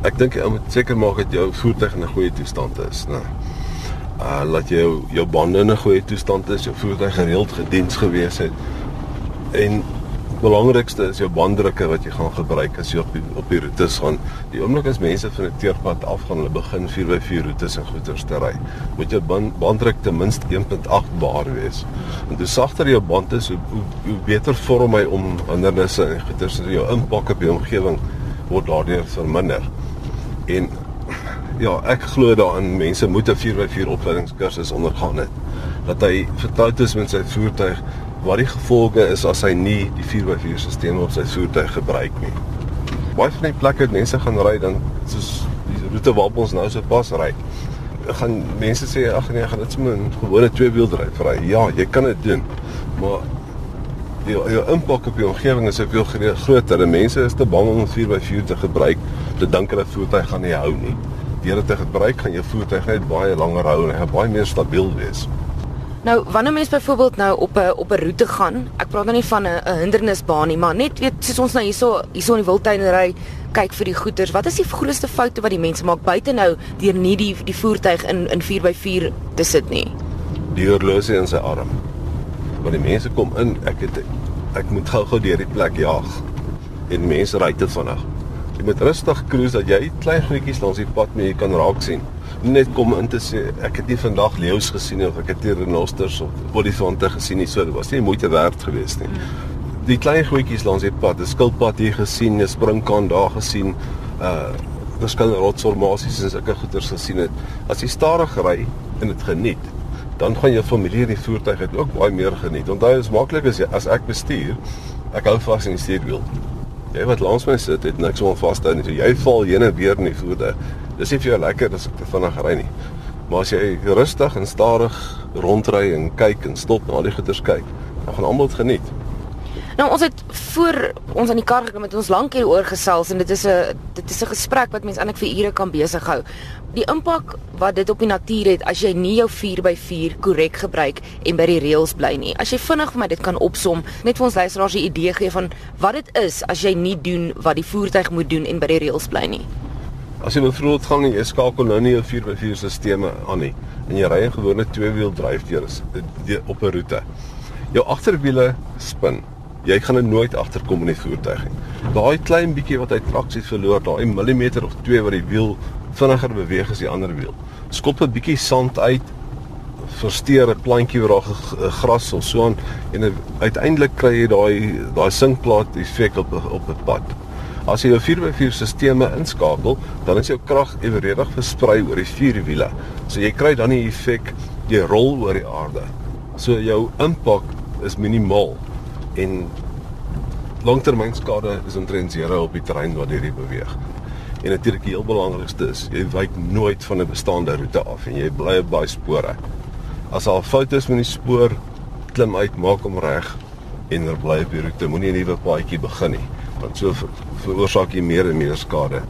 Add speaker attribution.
Speaker 1: Ek dink jy moet seker maak dat jou voertuig in 'n goeie toestand is, né? Uh laat jy jou jou bande in 'n goeie toestand is, jou voertuig gereeld gediens gewees het. En belangrikste is jou banddrukke wat jy gaan gebruik as jy op die, op die roetes gaan. Die oomblik as mense van 'n teerpad af gaan, hulle begin 4x4 roetes en goeters te ry, moet jou band, banddruk ten minste 1.8 bar wees. En hoe sagter jou band is, hoe, hoe, hoe beter vorm hy om hindernisse en goeters in jou impak op die omgewing word daardeur verminder. En ja, ek glo daarin mense moet 'n 4x4 opleidingskursus ondergaan het dat hy vertroud is met sy voertuig wat die gevolge is as hy nie die 4x4 stelsel op sy voertuig gebruik nie. Baie van die plekke waar mense gaan ry dan soos die roete waar ons nou so pas ry. Gaan mense sê ag nee, gaan dit sommer 'n gewone tweewieldryf ry. Ja, jy kan dit doen. Maar die jou impak op die omgewing is soveel groter. En mense is te bang om 4x4 te gebruik te dink hulle voertuig gaan nie hou nie. Deur dit te gebruik gaan jou voertuig net baie langer hou en hy gaan baie meer stabiel wees.
Speaker 2: Nou, wanneer mens byvoorbeeld nou op 'n op 'n roete gaan, ek praat nou nie van 'n 'n hindernisbaan nie, maar net weet soos ons nou hierso hierso in die wildtuin ry, kyk vir die goeters. Wat is die grootste foute wat die mense maak buite nou deur nie die die voertuig in in 4x4 te sit nie?
Speaker 1: Die horlosie in sy arm. Want die mense kom in, ek het ek moet gou-gou deur die plek jaag. En mense ry te vinnig. Jy moet rustig cruise dat jy klein goedjies langs die pad mee kan raak sien net kom in te sê ek het nie vandag leeu's gesien of ek het nie renosters of olifante gesien nie. So dit was nie moeite werd geweest nie. Die klein goedjies langs die pad, 'n skilpad hier gesien, 'n springkaan daar gesien, uh verskillende rotsformasies en sulke goeters gesien het. As jy stadig ry en dit geniet, dan gaan jou familie in die voertuig dit ook baie meer geniet. Onthou, dit is maklik as jy as ek bestuur, ek hou vas in die stuurwiel. Jy wat langs my sit, het niks om vas te hou nie. So jy val heen en weer in die voertuig dis nie vir jou lekker as ek te vinnig ry nie. Maar as jy rustig en stadig rondry en kyk en stop en al die goeders kyk, dan gaan almal dit geniet.
Speaker 2: Nou ons het voor ons aan die kar gekom met ons lank hier oor gesels en dit is 'n dit is 'n gesprek wat mens eintlik vir ure kan besig hou. Die impak wat dit op die natuur het as jy nie jou 4x4 korrek gebruik en by die reëls bly nie. As jy vinnig vir my dit kan opsom, net vir ons luisteraars 'n idee gee van wat dit is as jy nie doen wat die voertuig moet doen en by die reëls bly nie.
Speaker 1: As jy byvoorbeeld gaan en jy skakel nou nie 'n 4x4 stelsel aan nie en jy ry 'n gewone twee-wiel dryfdeur op 'n roete. Jou agterwiele spin. Jy gaan er nooit agterkom in die voertuig nie. Daai klein bietjie wat hy traksie verloor, daai millimeter of 2 wat die wiel vinniger beweeg as die ander wiel. Skop 'n bietjie sand uit, versteur 'n plantjie waar daar gras of so aan en uiteindelik kry jy daai daai sinkplaat effek op op 'n pad. As jy jou 4x4 sisteme inskakel, dan is jou krag eweredig versprei oor die vier wiele. So jy kry dan die effek jy rol oor die aarde. So jou impak is minimaal en langtermynskade is omtrent zero op die terrein waar jy beweeg. En natuurlik die heel belangrikste is, jy wyk nooit van 'n bestaande roete af en jy bly op daai spore. As daar 'n fout is met die spoor, klim uit, maak hom reg en bly op die roete. Moenie 'n nuwe paadjie begin nie want so veroorsaak jy meer en meer skade.